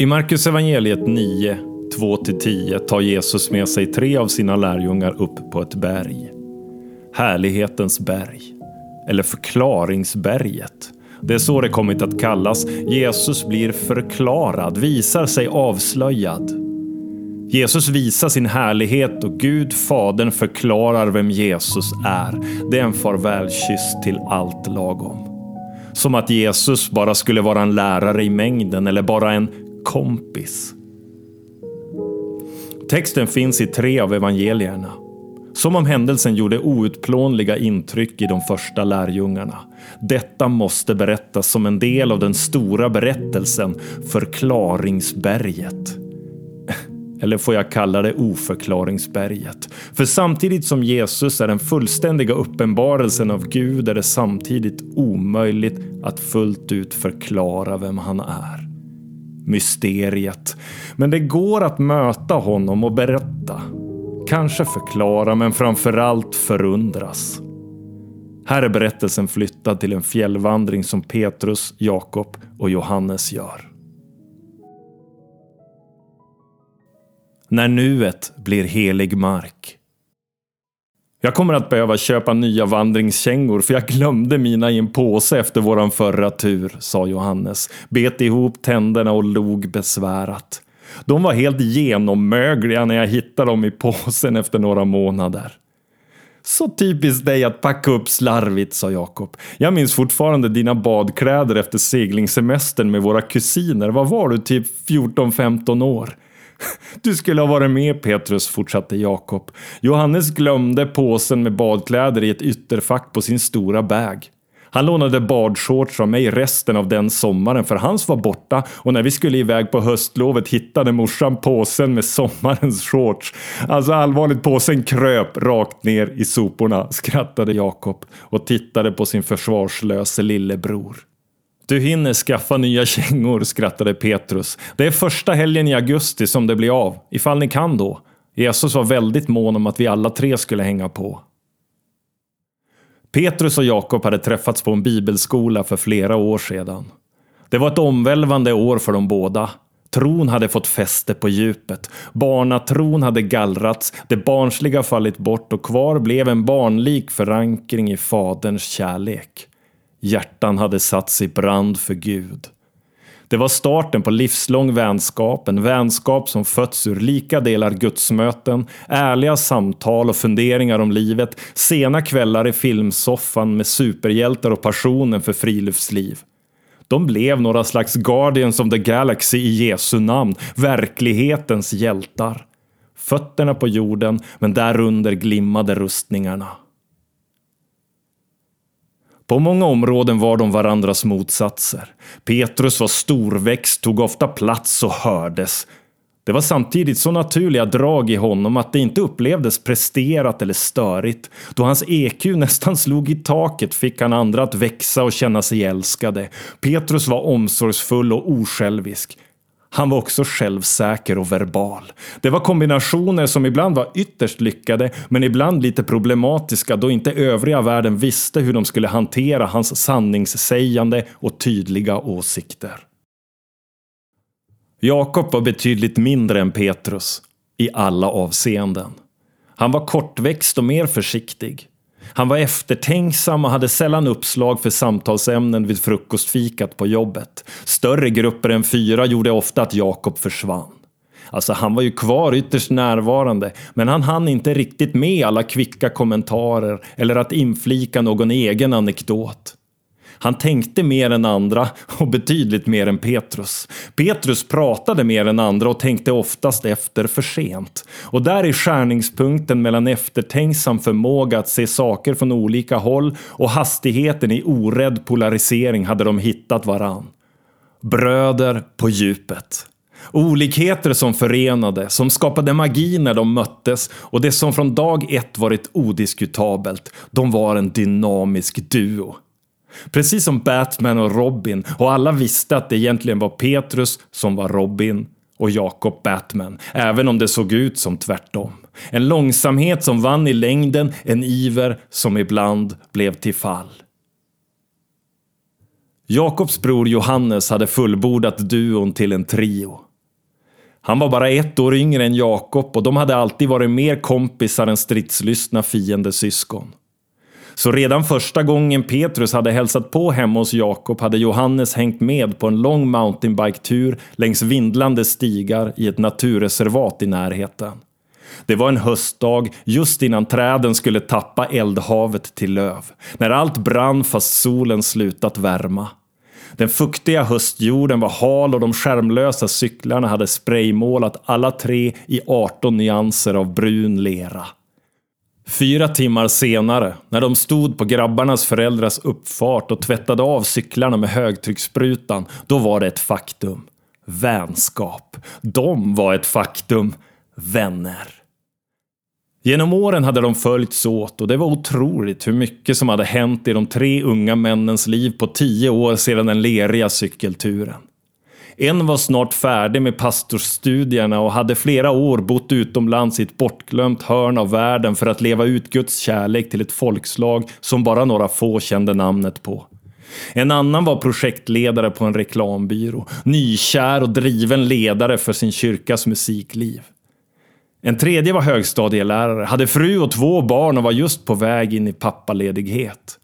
I Markus evangeliet 9, 2-10 tar Jesus med sig tre av sina lärjungar upp på ett berg. Härlighetens berg, eller förklaringsberget. Det är så det kommit att kallas. Jesus blir förklarad, visar sig avslöjad. Jesus visar sin härlighet och Gud, Fadern, förklarar vem Jesus är. Det är en farvälkyss till allt lagom. Som att Jesus bara skulle vara en lärare i mängden eller bara en kompis. Texten finns i tre av evangelierna. Som om händelsen gjorde outplånliga intryck i de första lärjungarna. Detta måste berättas som en del av den stora berättelsen Förklaringsberget. Eller får jag kalla det oförklaringsberget? För samtidigt som Jesus är den fullständiga uppenbarelsen av Gud är det samtidigt omöjligt att fullt ut förklara vem han är. Mysteriet. Men det går att möta honom och berätta. Kanske förklara, men framförallt förundras. Här är berättelsen flyttad till en fjällvandring som Petrus, Jakob och Johannes gör. När nuet blir helig mark. Jag kommer att behöva köpa nya vandringskängor för jag glömde mina i en påse efter våran förra tur, sa Johannes, bet ihop tänderna och log besvärat. De var helt genommögliga när jag hittade dem i påsen efter några månader. Så typiskt dig att packa upp slarvigt, sa Jakob. Jag minns fortfarande dina badkläder efter seglingssemestern med våra kusiner. Vad var du, typ 14-15 år? Du skulle ha varit med Petrus, fortsatte Jakob. Johannes glömde påsen med badkläder i ett ytterfack på sin stora bag. Han lånade badshorts av mig resten av den sommaren för hans var borta och när vi skulle iväg på höstlovet hittade morsan påsen med sommarens shorts. Alltså allvarligt, påsen kröp rakt ner i soporna, skrattade Jakob och tittade på sin försvarslöse lillebror. Du hinner skaffa nya kängor, skrattade Petrus. Det är första helgen i augusti som det blir av, ifall ni kan då. Jesus var väldigt mån om att vi alla tre skulle hänga på. Petrus och Jakob hade träffats på en bibelskola för flera år sedan. Det var ett omvälvande år för dem båda. Tron hade fått fäste på djupet. Barnatron hade gallrats, det barnsliga fallit bort och kvar blev en barnlik förankring i Faderns kärlek. Hjärtan hade satts i brand för Gud. Det var starten på livslång vänskap, en vänskap som fötts ur lika delar gudsmöten, ärliga samtal och funderingar om livet, sena kvällar i filmsoffan med superhjältar och passionen för friluftsliv. De blev några slags Guardians of the Galaxy i Jesu namn, verklighetens hjältar. Fötterna på jorden, men därunder glimmade rustningarna. På många områden var de varandras motsatser. Petrus var storväxt, tog ofta plats och hördes. Det var samtidigt så naturliga drag i honom att det inte upplevdes presterat eller störigt. Då hans EQ nästan slog i taket fick han andra att växa och känna sig älskade. Petrus var omsorgsfull och osjälvisk. Han var också självsäker och verbal. Det var kombinationer som ibland var ytterst lyckade, men ibland lite problematiska då inte övriga världen visste hur de skulle hantera hans sanningssägande och tydliga åsikter. Jakob var betydligt mindre än Petrus, i alla avseenden. Han var kortväxt och mer försiktig. Han var eftertänksam och hade sällan uppslag för samtalsämnen vid frukostfikat på jobbet. Större grupper än fyra gjorde ofta att Jakob försvann. Alltså han var ju kvar ytterst närvarande, men han hann inte riktigt med alla kvicka kommentarer eller att inflika någon egen anekdot. Han tänkte mer än andra och betydligt mer än Petrus. Petrus pratade mer än andra och tänkte oftast efter för sent. Och där är skärningspunkten mellan eftertänksam förmåga att se saker från olika håll och hastigheten i orädd polarisering hade de hittat varann. Bröder på djupet. Olikheter som förenade, som skapade magi när de möttes och det som från dag ett varit odiskutabelt. De var en dynamisk duo. Precis som Batman och Robin och alla visste att det egentligen var Petrus som var Robin och Jakob Batman, även om det såg ut som tvärtom. En långsamhet som vann i längden, en iver som ibland blev till fall. Jakobs bror Johannes hade fullbordat duon till en trio. Han var bara ett år yngre än Jakob och de hade alltid varit mer kompisar än stridslystna fiendesyskon. Så redan första gången Petrus hade hälsat på hemma hos Jakob hade Johannes hängt med på en lång mountainbike-tur längs vindlande stigar i ett naturreservat i närheten. Det var en höstdag just innan träden skulle tappa eldhavet till löv. När allt brann fast solen slutat värma. Den fuktiga höstjorden var hal och de skärmlösa cyklarna hade spraymålat alla tre i 18 nyanser av brun lera. Fyra timmar senare, när de stod på grabbarnas föräldrars uppfart och tvättade av cyklarna med högtryckssprutan, då var det ett faktum. Vänskap. De var ett faktum. Vänner. Genom åren hade de följts åt och det var otroligt hur mycket som hade hänt i de tre unga männens liv på tio år sedan den leriga cykelturen. En var snart färdig med pastorsstudierna och hade flera år bott utomlands i ett bortglömt hörn av världen för att leva ut Guds kärlek till ett folkslag som bara några få kände namnet på. En annan var projektledare på en reklambyrå, nykär och driven ledare för sin kyrkas musikliv. En tredje var högstadielärare, hade fru och två barn och var just på väg in i pappaledighet.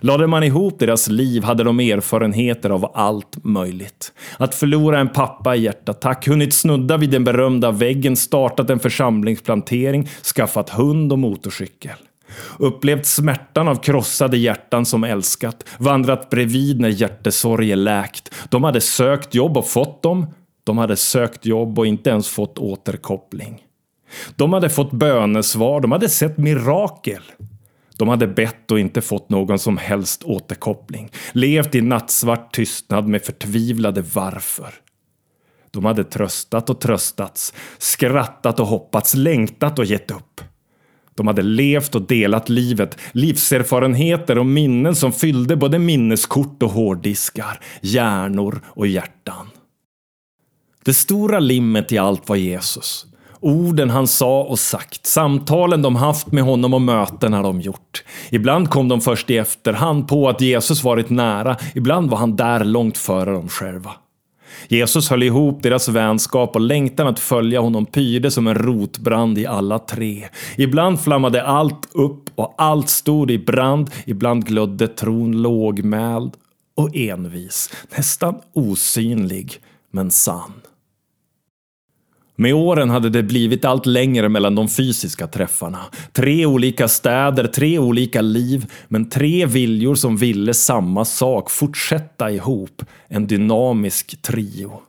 Lade man ihop deras liv hade de erfarenheter av allt möjligt. Att förlora en pappa i hjärtattack, hunnit snudda vid den berömda väggen, startat en församlingsplantering, skaffat hund och motorcykel. Upplevt smärtan av krossade hjärtan som älskat, vandrat bredvid när hjärtesorger läkt. De hade sökt jobb och fått dem. De hade sökt jobb och inte ens fått återkoppling. De hade fått bönesvar, de hade sett mirakel. De hade bett och inte fått någon som helst återkoppling. Levt i nattsvart tystnad med förtvivlade varför. De hade tröstat och tröstats, skrattat och hoppats, längtat och gett upp. De hade levt och delat livet, livserfarenheter och minnen som fyllde både minneskort och hårddiskar, hjärnor och hjärtan. Det stora limmet i allt var Jesus. Orden han sa och sagt, samtalen de haft med honom och mötena de gjort. Ibland kom de först i efterhand på att Jesus varit nära, ibland var han där långt före dem själva. Jesus höll ihop deras vänskap och längtan att följa honom pyrde som en rotbrand i alla tre. Ibland flammade allt upp och allt stod i brand, ibland glödde tron lågmäld och envis, nästan osynlig, men sann. Med åren hade det blivit allt längre mellan de fysiska träffarna. Tre olika städer, tre olika liv, men tre viljor som ville samma sak, fortsätta ihop. En dynamisk trio.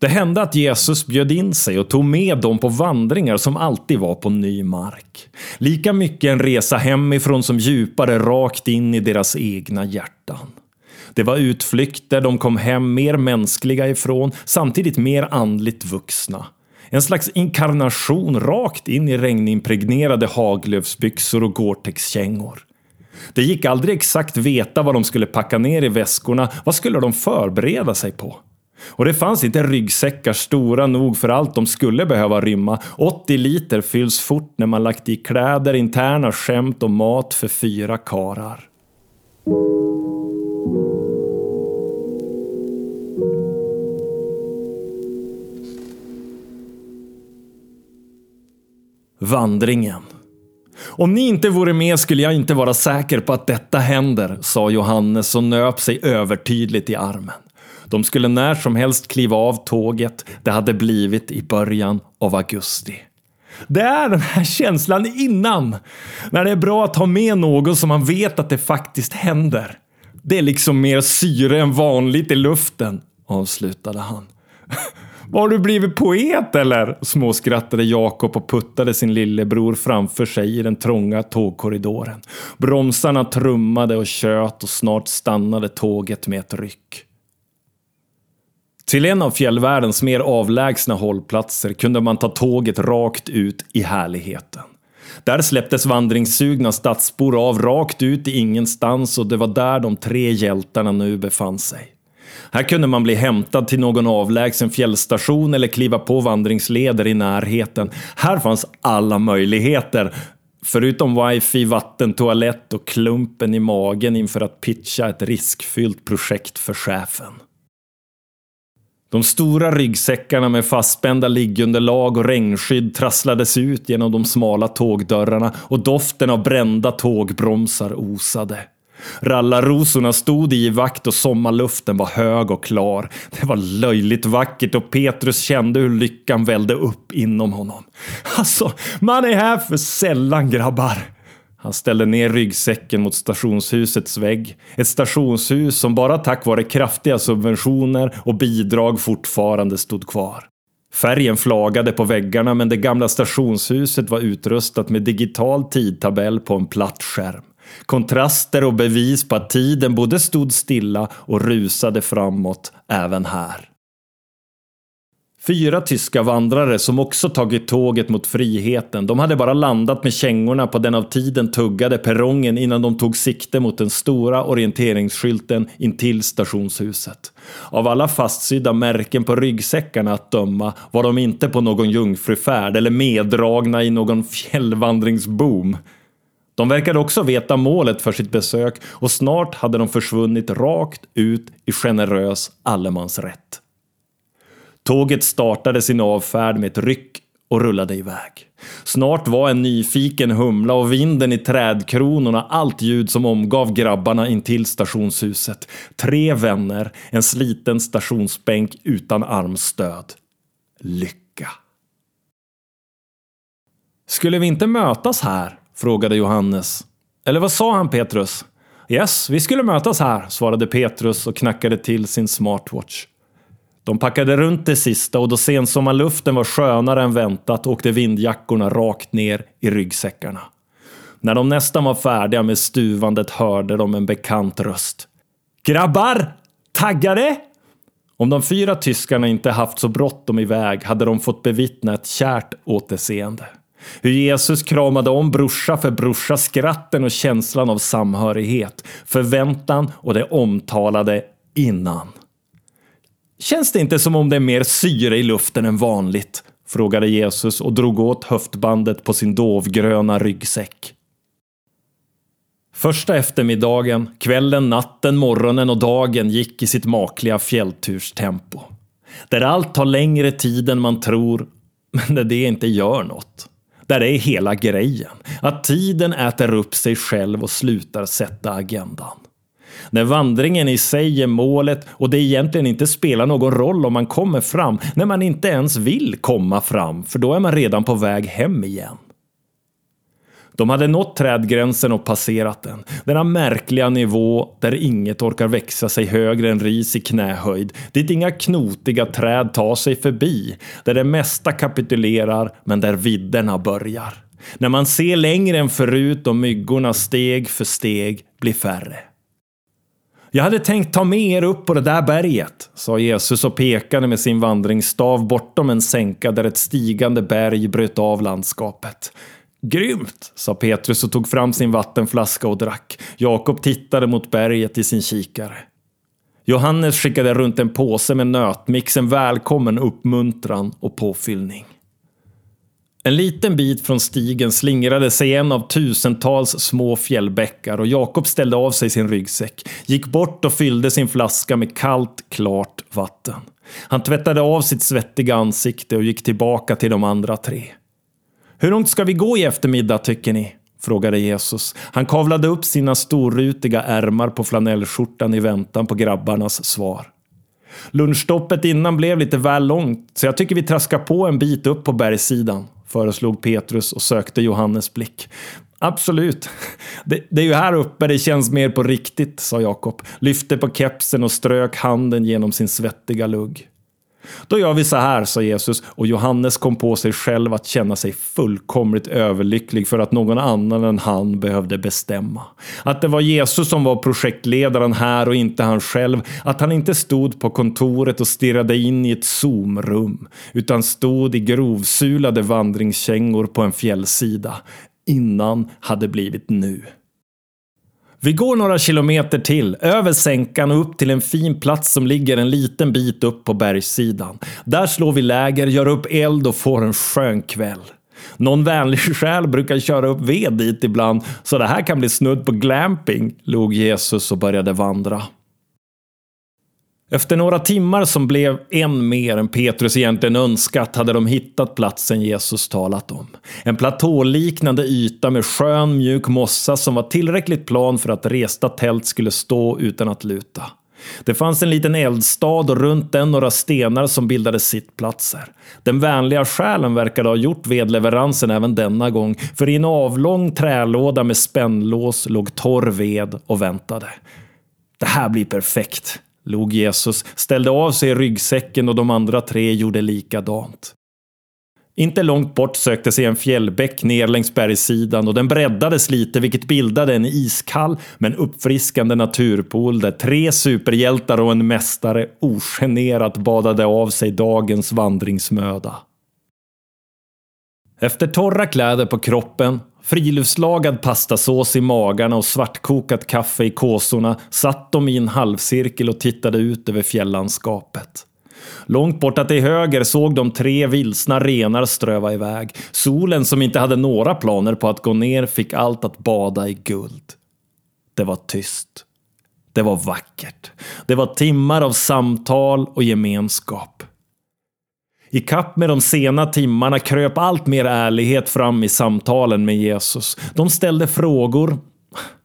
Det hände att Jesus bjöd in sig och tog med dem på vandringar som alltid var på ny mark. Lika mycket en resa hemifrån som djupare rakt in i deras egna hjärtan. Det var utflykter de kom hem mer mänskliga ifrån, samtidigt mer andligt vuxna. En slags inkarnation rakt in i regnimpregnerade haglövsbyxor och Gore-Tex-kängor. Det gick aldrig exakt veta vad de skulle packa ner i väskorna. Vad skulle de förbereda sig på? Och det fanns inte ryggsäckar stora nog för allt de skulle behöva rymma. 80 liter fylls fort när man lagt i kläder, interna skämt och mat för fyra karar. Vandringen. Om ni inte vore med skulle jag inte vara säker på att detta händer, sa Johannes och nöp sig övertydligt i armen. De skulle när som helst kliva av tåget. Det hade blivit i början av augusti. Det är den här känslan innan. När det är bra att ha med något som man vet att det faktiskt händer. Det är liksom mer syre än vanligt i luften, avslutade han. Har du blivit poet eller? Småskrattade Jakob och puttade sin lillebror framför sig i den trånga tågkorridoren. Bromsarna trummade och tjöt och snart stannade tåget med ett ryck. Till en av fjällvärldens mer avlägsna hållplatser kunde man ta tåget rakt ut i härligheten. Där släpptes vandringssugna stadsbor av rakt ut i ingenstans och det var där de tre hjältarna nu befann sig. Här kunde man bli hämtad till någon avlägsen fjällstation eller kliva på vandringsleder i närheten. Här fanns alla möjligheter. Förutom wifi, vatten, toalett och klumpen i magen inför att pitcha ett riskfyllt projekt för chefen. De stora ryggsäckarna med fastspända liggunderlag och regnskydd trasslades ut genom de smala tågdörrarna och doften av brända tågbromsar osade. Rallarrosorna stod i vakt och sommarluften var hög och klar. Det var löjligt vackert och Petrus kände hur lyckan vällde upp inom honom. Alltså, man är här för sällan grabbar. Han ställde ner ryggsäcken mot stationshusets vägg. Ett stationshus som bara tack vare kraftiga subventioner och bidrag fortfarande stod kvar. Färgen flagade på väggarna men det gamla stationshuset var utrustat med digital tidtabell på en platt skärm. Kontraster och bevis på att tiden både stod stilla och rusade framåt även här. Fyra tyska vandrare som också tagit tåget mot friheten. De hade bara landat med kängorna på den av tiden tuggade perrongen innan de tog sikte mot den stora orienteringsskylten intill stationshuset. Av alla fastsydda märken på ryggsäckarna att döma var de inte på någon jungfrufärd eller meddragna i någon fjällvandringsboom. De verkade också veta målet för sitt besök och snart hade de försvunnit rakt ut i generös allemansrätt. Tåget startade sin avfärd med ett ryck och rullade iväg. Snart var en nyfiken humla och vinden i trädkronorna allt ljud som omgav grabbarna intill stationshuset. Tre vänner, en sliten stationsbänk utan armstöd. Lycka. Skulle vi inte mötas här? Frågade Johannes. Eller vad sa han Petrus? Yes, vi skulle mötas här, svarade Petrus och knackade till sin smartwatch. De packade runt det sista och då sensommarluften var skönare än väntat åkte vindjackorna rakt ner i ryggsäckarna. När de nästan var färdiga med stuvandet hörde de en bekant röst. Grabbar! Taggade? Om de fyra tyskarna inte haft så bråttom iväg hade de fått bevittna ett kärt återseende. Hur Jesus kramade om brorsa för brorsa, skratten och känslan av samhörighet, förväntan och det omtalade innan. Känns det inte som om det är mer syre i luften än vanligt? frågade Jesus och drog åt höftbandet på sin dovgröna ryggsäck. Första eftermiddagen, kvällen, natten, morgonen och dagen gick i sitt makliga fjällturstempo. Där allt tar längre tid än man tror, men där det inte gör något. Där det är hela grejen. Att tiden äter upp sig själv och slutar sätta agendan. När vandringen i sig är målet och det egentligen inte spelar någon roll om man kommer fram, när man inte ens vill komma fram, för då är man redan på väg hem igen. De hade nått trädgränsen och passerat den. Denna märkliga nivå där inget orkar växa sig högre än ris i knähöjd. Dit inga knotiga träd tar sig förbi. Där det mesta kapitulerar men där vidderna börjar. När man ser längre än förut och myggorna steg för steg blir färre. Jag hade tänkt ta med er upp på det där berget, sa Jesus och pekade med sin vandringsstav bortom en sänka där ett stigande berg bröt av landskapet. Grymt, sa Petrus och tog fram sin vattenflaska och drack. Jakob tittade mot berget i sin kikare. Johannes skickade runt en påse med nötmix, en välkommen uppmuntran och påfyllning. En liten bit från stigen slingrade sig en av tusentals små fjällbäckar och Jakob ställde av sig sin ryggsäck, gick bort och fyllde sin flaska med kallt, klart vatten. Han tvättade av sitt svettiga ansikte och gick tillbaka till de andra tre. Hur långt ska vi gå i eftermiddag tycker ni? frågade Jesus. Han kavlade upp sina storrutiga ärmar på flanellskjortan i väntan på grabbarnas svar. Lunchstoppet innan blev lite väl långt, så jag tycker vi traskar på en bit upp på bergssidan, föreslog Petrus och sökte Johannes blick. Absolut. Det, det, är ju här uppe det känns mer på riktigt, sa Jakob, lyfte på kepsen och strök handen genom sin svettiga lugg. Då gör vi så här, sa Jesus och Johannes kom på sig själv att känna sig fullkomligt överlycklig för att någon annan än han behövde bestämma. Att det var Jesus som var projektledaren här och inte han själv. Att han inte stod på kontoret och stirrade in i ett zoomrum utan stod i grovsulade vandringskängor på en fjällsida. Innan hade blivit nu. Vi går några kilometer till, över sänkan och upp till en fin plats som ligger en liten bit upp på bergssidan. Där slår vi läger, gör upp eld och får en skön kväll. Någon vänlig själ brukar köra upp ved dit ibland, så det här kan bli snudd på glamping, log Jesus och började vandra. Efter några timmar som blev en mer än Petrus egentligen önskat hade de hittat platsen Jesus talat om. En platåliknande yta med skön mjuk mossa som var tillräckligt plan för att resta tält skulle stå utan att luta. Det fanns en liten eldstad och runt den några stenar som bildade sittplatser. Den vänliga själen verkade ha gjort vedleveransen även denna gång, för i en avlång trälåda med spännlås låg torr ved och väntade. Det här blir perfekt, log Jesus, ställde av sig ryggsäcken och de andra tre gjorde likadant. Inte långt bort sökte sig en fjällbäck ner längs bergssidan och den breddades lite vilket bildade en iskall men uppfriskande naturpool där tre superhjältar och en mästare ogenerat badade av sig dagens vandringsmöda. Efter torra kläder på kroppen, friluftslagad pastasås i magarna och svartkokat kaffe i kåsorna satt de i en halvcirkel och tittade ut över fjällandskapet. Långt borta till höger såg de tre vilsna renar ströva iväg. Solen som inte hade några planer på att gå ner fick allt att bada i guld. Det var tyst. Det var vackert. Det var timmar av samtal och gemenskap. I kapp med de sena timmarna kröp allt mer ärlighet fram i samtalen med Jesus. De ställde frågor,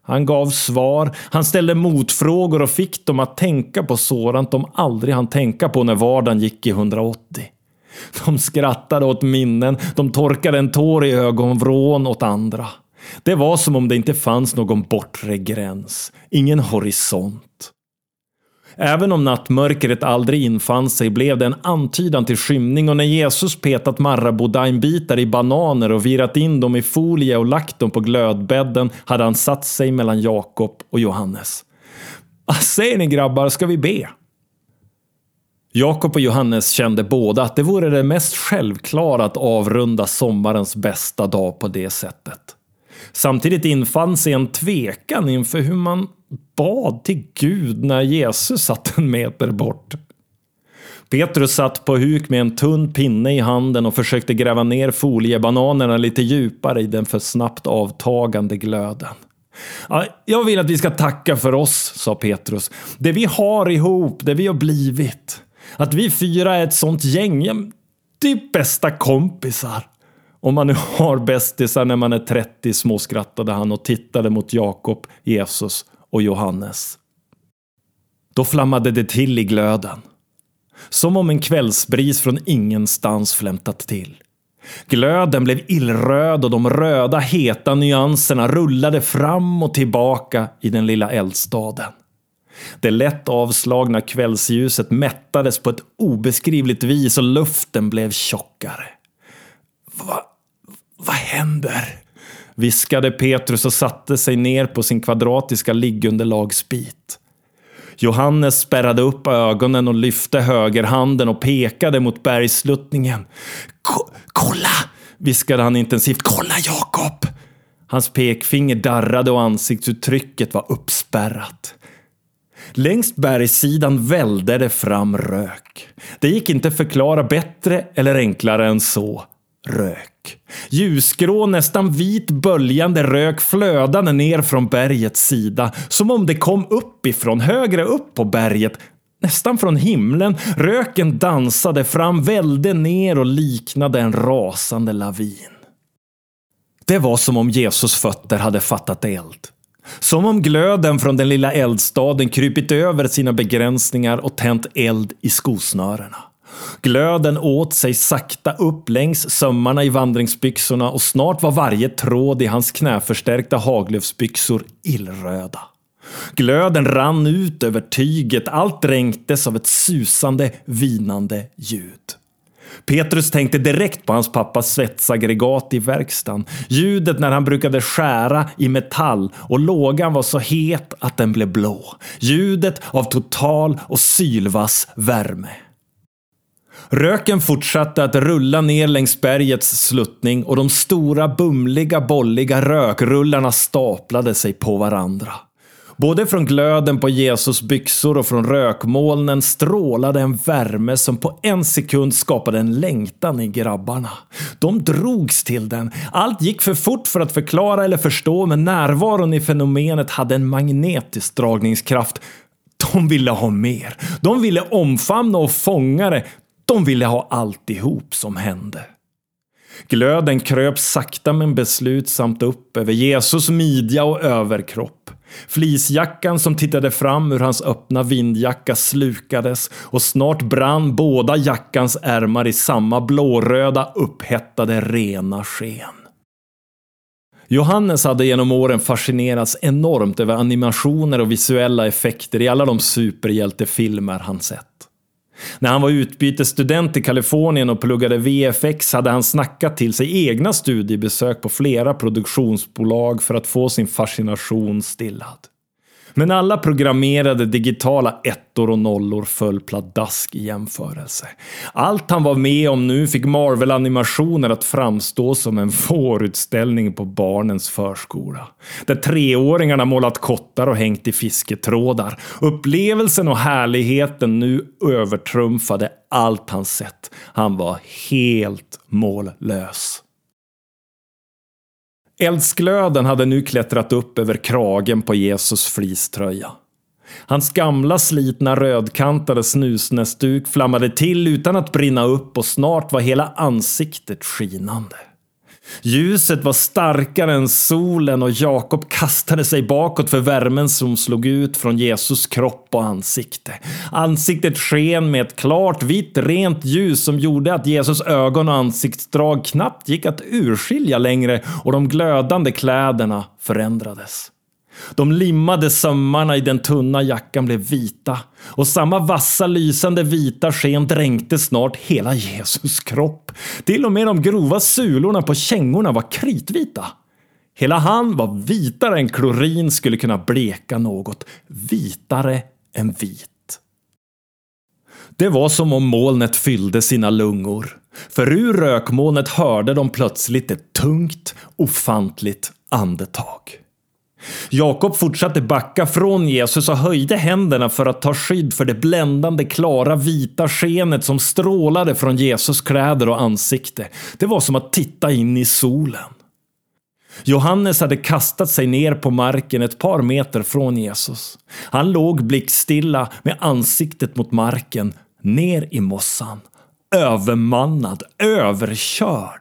han gav svar, han ställde motfrågor och fick dem att tänka på sådant de aldrig hann tänka på när vardagen gick i 180. De skrattade åt minnen, de torkade en tår i ögonvrån åt andra. Det var som om det inte fanns någon bortre gräns, ingen horisont. Även om nattmörkret aldrig infann sig blev det en antydan till skymning och när Jesus petat maraboudainbitar i bananer och virat in dem i folie och lagt dem på glödbädden hade han satt sig mellan Jakob och Johannes. Vad säger ni grabbar, ska vi be? Jakob och Johannes kände båda att det vore det mest självklara att avrunda sommarens bästa dag på det sättet. Samtidigt infann sig en tvekan inför hur man bad till Gud när Jesus satt en meter bort. Petrus satt på huk med en tunn pinne i handen och försökte gräva ner foliebananerna lite djupare i den för snabbt avtagande glöden. Jag vill att vi ska tacka för oss, sa Petrus. Det vi har ihop, det vi har blivit. Att vi fyra är ett sånt gäng, Det är bästa kompisar. Om man nu har bästisar när man är 30 småskrattade han och tittade mot Jakob, Jesus och Johannes. Då flammade det till i glöden. Som om en kvällsbris från ingenstans flämtat till. Glöden blev illröd och de röda heta nyanserna rullade fram och tillbaka i den lilla eldstaden. Det lätt avslagna kvällsljuset mättades på ett obeskrivligt vis och luften blev tjockare. Va, vad händer? Viskade Petrus och satte sig ner på sin kvadratiska liggunderlagsbit. Johannes spärrade upp ögonen och lyfte högerhanden och pekade mot bergsluttningen. Kolla! viskade han intensivt. Kolla Jakob! Hans pekfinger darrade och ansiktsuttrycket var uppspärrat. Längs bergssidan välde det fram rök. Det gick inte förklara bättre eller enklare än så. Rök. Ljusgrå, nästan vit böljande rök flödade ner från bergets sida. Som om det kom uppifrån, högre upp på berget. Nästan från himlen. Röken dansade fram, välde ner och liknade en rasande lavin. Det var som om Jesus fötter hade fattat eld. Som om glöden från den lilla eldstaden krypit över sina begränsningar och tänt eld i skosnörena. Glöden åt sig sakta upp längs sömmarna i vandringsbyxorna och snart var varje tråd i hans knäförstärkta haglöfsbyxor illröda. Glöden rann ut över tyget, allt dränktes av ett susande, vinande ljud. Petrus tänkte direkt på hans pappas svetsaggregat i verkstaden. Ljudet när han brukade skära i metall och lågan var så het att den blev blå. Ljudet av total och sylvass värme. Röken fortsatte att rulla ner längs bergets sluttning och de stora bumliga bolliga rökrullarna staplade sig på varandra. Både från glöden på Jesus byxor och från rökmolnen strålade en värme som på en sekund skapade en längtan i grabbarna. De drogs till den. Allt gick för fort för att förklara eller förstå men närvaron i fenomenet hade en magnetisk dragningskraft De ville ha mer. De ville omfamna och fånga det. De ville ha alltihop som hände. Glöden kröp sakta men beslutsamt upp över Jesus midja och överkropp. Flisjackan som tittade fram ur hans öppna vindjacka slukades och snart brann båda jackans ärmar i samma blåröda upphettade rena sken. Johannes hade genom åren fascinerats enormt över animationer och visuella effekter i alla de superhjältefilmer han sett. När han var utbytesstudent i Kalifornien och pluggade VFX hade han snackat till sig egna studiebesök på flera produktionsbolag för att få sin fascination stillad. Men alla programmerade digitala ettor och nollor föll pladask i jämförelse. Allt han var med om nu fick Marvel-animationer att framstå som en fårutställning på barnens förskola. Där treåringarna målat kottar och hängt i fisketrådar. Upplevelsen och härligheten nu övertrumfade allt han sett. Han var helt mållös. Eldsglöden hade nu klättrat upp över kragen på Jesus fliströja. Hans gamla slitna rödkantade snusnäsduk flammade till utan att brinna upp och snart var hela ansiktet skinande. Ljuset var starkare än solen och Jakob kastade sig bakåt för värmen som slog ut från Jesus kropp och ansikte. Ansiktet sken med ett klart vitt rent ljus som gjorde att Jesus ögon och ansiktsdrag knappt gick att urskilja längre och de glödande kläderna förändrades. De limmade sömmarna i den tunna jackan blev vita och samma vassa lysande vita sken dränkte snart hela Jesus kropp. Till och med de grova sulorna på kängorna var kritvita. Hela han var vitare än klorin skulle kunna bleka något. Vitare än vit. Det var som om molnet fyllde sina lungor. För ur rökmolnet hörde de plötsligt ett tungt, ofantligt andetag. Jakob fortsatte backa från Jesus och höjde händerna för att ta skydd för det bländande klara vita skenet som strålade från Jesus kläder och ansikte. Det var som att titta in i solen. Johannes hade kastat sig ner på marken ett par meter från Jesus. Han låg blickstilla med ansiktet mot marken, ner i mossan. Övermannad, överkörd.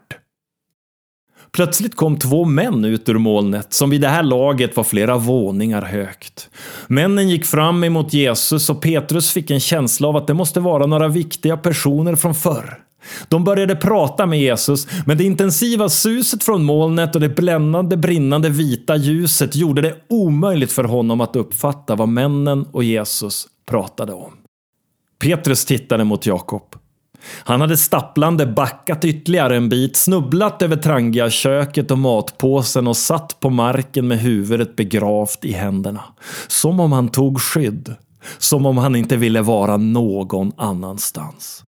Plötsligt kom två män ut ur molnet som vid det här laget var flera våningar högt. Männen gick fram emot Jesus och Petrus fick en känsla av att det måste vara några viktiga personer från förr. De började prata med Jesus, men det intensiva suset från molnet och det bländande brinnande vita ljuset gjorde det omöjligt för honom att uppfatta vad männen och Jesus pratade om. Petrus tittade mot Jakob. Han hade stapplande backat ytterligare en bit, snubblat över Trangia-köket och matpåsen och satt på marken med huvudet begravt i händerna. Som om han tog skydd. Som om han inte ville vara någon annanstans.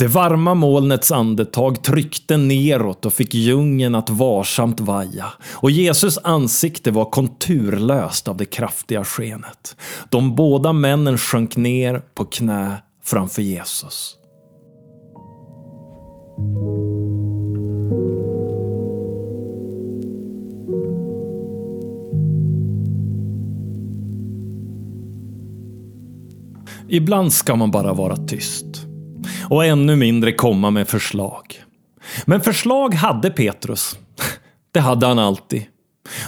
Det varma molnets andetag tryckte neråt och fick djungeln att varsamt vaja. Och Jesus ansikte var konturlöst av det kraftiga skenet. De båda männen sjönk ner på knä framför Jesus. Ibland ska man bara vara tyst. Och ännu mindre komma med förslag. Men förslag hade Petrus. Det hade han alltid.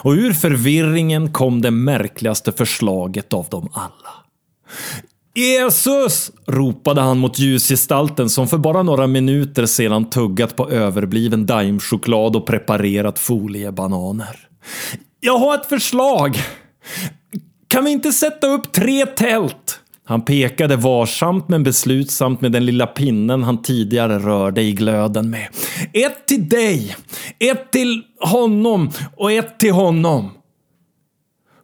Och ur förvirringen kom det märkligaste förslaget av dem alla. Jesus! ropade han mot ljusgestalten som för bara några minuter sedan tuggat på överbliven daimchoklad och preparerat foliebananer. Jag har ett förslag! Kan vi inte sätta upp tre tält? Han pekade varsamt men beslutsamt med den lilla pinnen han tidigare rörde i glöden med. Ett till dig, ett till honom och ett till honom.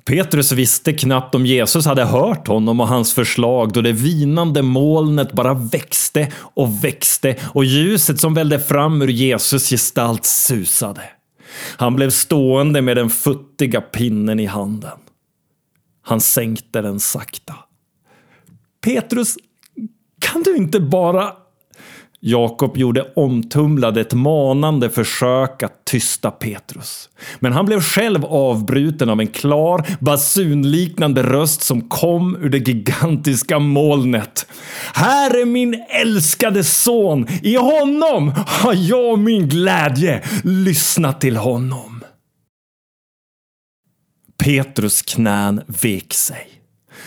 Petrus visste knappt om Jesus hade hört honom och hans förslag då det vinande molnet bara växte och växte och ljuset som vällde fram ur Jesus gestalt susade. Han blev stående med den futtiga pinnen i handen. Han sänkte den sakta. Petrus, kan du inte bara... Jakob gjorde omtumlade ett manande försök att tysta Petrus. Men han blev själv avbruten av en klar, basunliknande röst som kom ur det gigantiska molnet. Här är min älskade son! I honom har jag min glädje! Lyssna till honom! Petrus knän vek sig.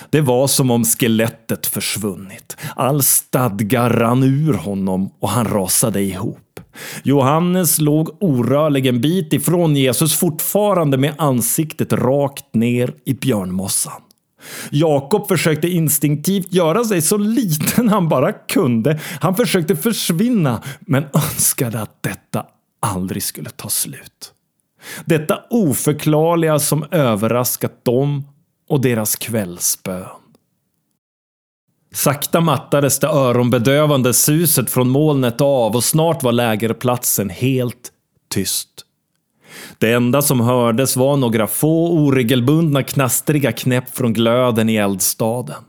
Det var som om skelettet försvunnit. All stadga rann ur honom och han rasade ihop. Johannes låg orörlig en bit ifrån Jesus fortfarande med ansiktet rakt ner i björnmossan. Jakob försökte instinktivt göra sig så liten han bara kunde. Han försökte försvinna men önskade att detta aldrig skulle ta slut. Detta oförklarliga som överraskat dem och deras kvällsbön. Sakta mattades det öronbedövande suset från molnet av och snart var lägerplatsen helt tyst. Det enda som hördes var några få oregelbundna knastriga knäpp från glöden i eldstaden.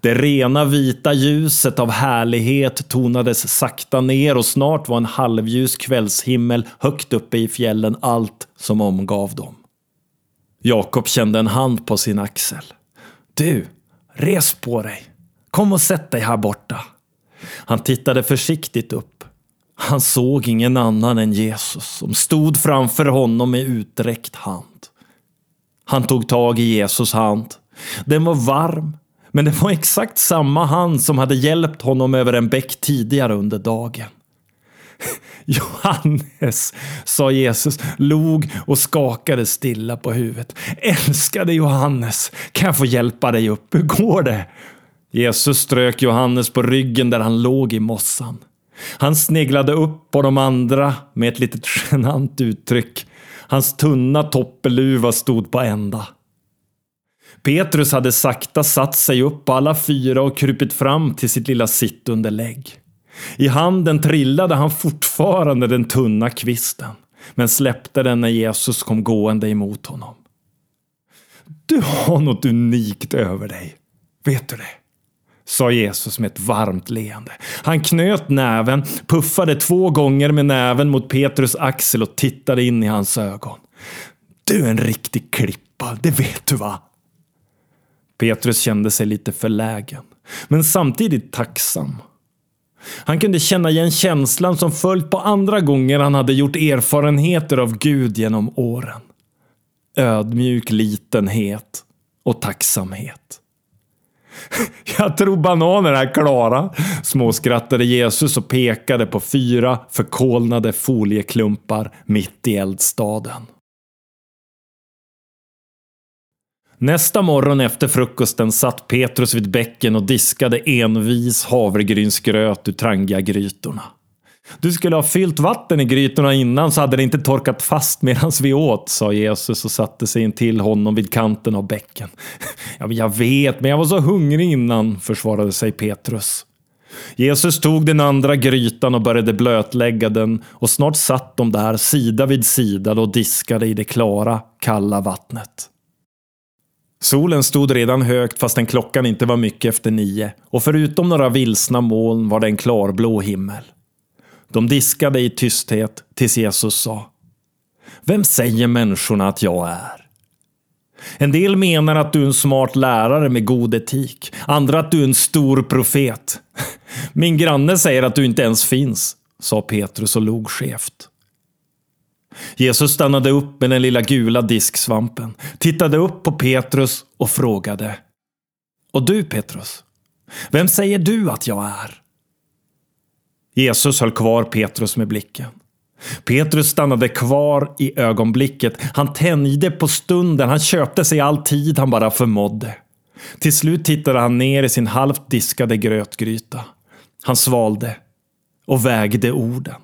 Det rena vita ljuset av härlighet tonades sakta ner och snart var en halvljus kvällshimmel högt uppe i fjällen allt som omgav dem. Jakob kände en hand på sin axel. Du, res på dig. Kom och sätt dig här borta. Han tittade försiktigt upp. Han såg ingen annan än Jesus som stod framför honom med utsträckt hand. Han tog tag i Jesus hand. Den var varm, men det var exakt samma hand som hade hjälpt honom över en bäck tidigare under dagen. Johannes, sa Jesus, log och skakade stilla på huvudet. Älskade Johannes, kan jag få hjälpa dig upp? Hur går det? Jesus strök Johannes på ryggen där han låg i mossan. Han sneglade upp på de andra med ett litet genant uttryck. Hans tunna toppeluva stod på ända. Petrus hade sakta satt sig upp på alla fyra och krupit fram till sitt lilla sittunderlägg. I handen trillade han fortfarande den tunna kvisten, men släppte den när Jesus kom gående emot honom. Du har något unikt över dig. Vet du det? sa Jesus med ett varmt leende. Han knöt näven, puffade två gånger med näven mot Petrus axel och tittade in i hans ögon. Du är en riktig klippa, det vet du va? Petrus kände sig lite förlägen, men samtidigt tacksam. Han kunde känna igen känslan som följt på andra gånger han hade gjort erfarenheter av Gud genom åren. Ödmjuk litenhet och tacksamhet. Jag tror bananer är klara, småskrattade Jesus och pekade på fyra förkolnade folieklumpar mitt i eldstaden. Nästa morgon efter frukosten satt Petrus vid bäcken och diskade envis havregrynsgröt ur trangiagrytorna. Du skulle ha fyllt vatten i grytorna innan så hade det inte torkat fast medan vi åt, sa Jesus och satte sig in till honom vid kanten av bäcken. Ja, jag vet, men jag var så hungrig innan, försvarade sig Petrus. Jesus tog den andra grytan och började blötlägga den och snart satt de där sida vid sida och diskade i det klara, kalla vattnet. Solen stod redan högt fastän klockan inte var mycket efter nio och förutom några vilsna moln var det en klarblå himmel. De diskade i tysthet tills Jesus sa Vem säger människorna att jag är? En del menar att du är en smart lärare med god etik. Andra att du är en stor profet. Min granne säger att du inte ens finns, sa Petrus och log skevt. Jesus stannade upp med den lilla gula disksvampen, tittade upp på Petrus och frågade. Och du Petrus, vem säger du att jag är? Jesus höll kvar Petrus med blicken. Petrus stannade kvar i ögonblicket. Han tänjde på stunden. Han köpte sig all tid han bara förmådde. Till slut tittade han ner i sin halvt diskade grötgryta. Han svalde och vägde orden.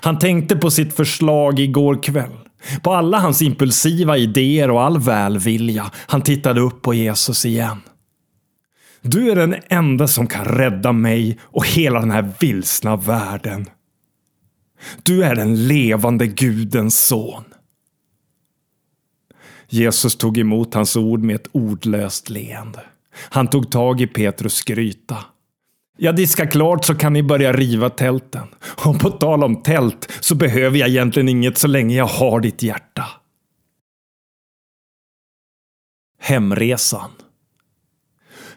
Han tänkte på sitt förslag igår kväll. På alla hans impulsiva idéer och all välvilja. Han tittade upp på Jesus igen. Du är den enda som kan rädda mig och hela den här vilsna världen. Du är den levande Gudens son. Jesus tog emot hans ord med ett ordlöst leende. Han tog tag i Petrus gryta. Jag diskar klart så kan ni börja riva tälten. Och på tal om tält så behöver jag egentligen inget så länge jag har ditt hjärta. Hemresan.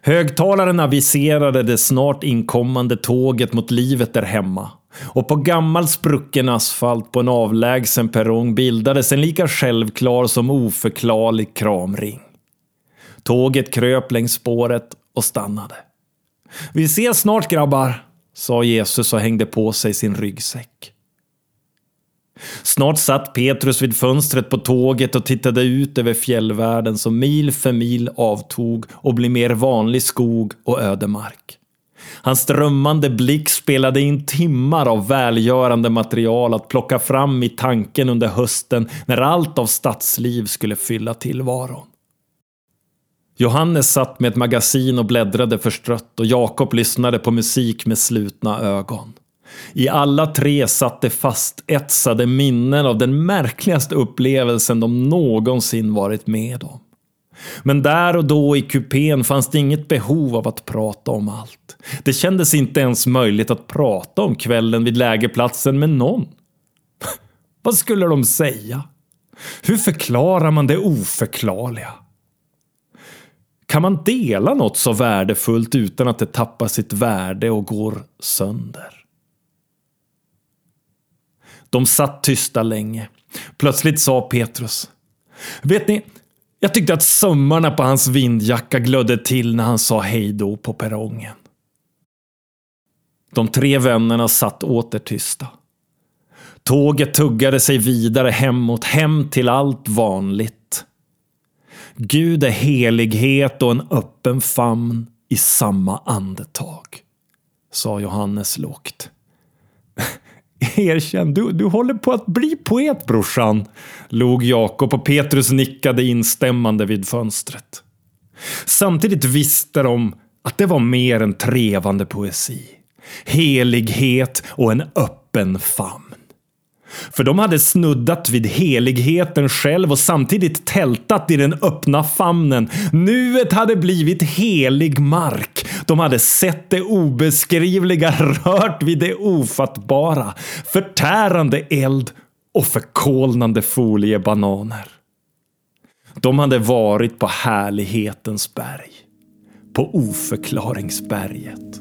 Högtalaren aviserade det snart inkommande tåget mot livet där hemma. Och på gammal sprucken asfalt på en avlägsen perrong bildades en lika självklar som oförklarlig kramring. Tåget kröp längs spåret och stannade. Vi ses snart grabbar, sa Jesus och hängde på sig sin ryggsäck. Snart satt Petrus vid fönstret på tåget och tittade ut över fjällvärlden som mil för mil avtog och blev mer vanlig skog och ödemark. Hans strömmande blick spelade in timmar av välgörande material att plocka fram i tanken under hösten när allt av stadsliv skulle fylla tillvaron. Johannes satt med ett magasin och bläddrade förstrött och Jakob lyssnade på musik med slutna ögon. I alla tre satt det fastetsade minnen av den märkligaste upplevelsen de någonsin varit med om. Men där och då i kupén fanns det inget behov av att prata om allt. Det kändes inte ens möjligt att prata om kvällen vid lägerplatsen med någon. Vad skulle de säga? Hur förklarar man det oförklarliga? Kan man dela något så värdefullt utan att det tappar sitt värde och går sönder? De satt tysta länge. Plötsligt sa Petrus. Vet ni, jag tyckte att sömmarna på hans vindjacka glödde till när han sa hejdå på perrongen. De tre vännerna satt åter tysta. Tåget tuggade sig vidare hemåt, hem till allt vanligt. Gud är helighet och en öppen famn i samma andetag, sa Johannes lågt. Erkänn, du, du håller på att bli poet brorsan, log Jakob och Petrus nickade instämmande vid fönstret. Samtidigt visste de att det var mer än trevande poesi. Helighet och en öppen famn. För de hade snuddat vid heligheten själv och samtidigt tältat i den öppna famnen. Nuet hade blivit helig mark. De hade sett det obeskrivliga, rört vid det ofattbara. Förtärande eld och förkolnande foliebananer. De hade varit på härlighetens berg. På oförklaringsberget.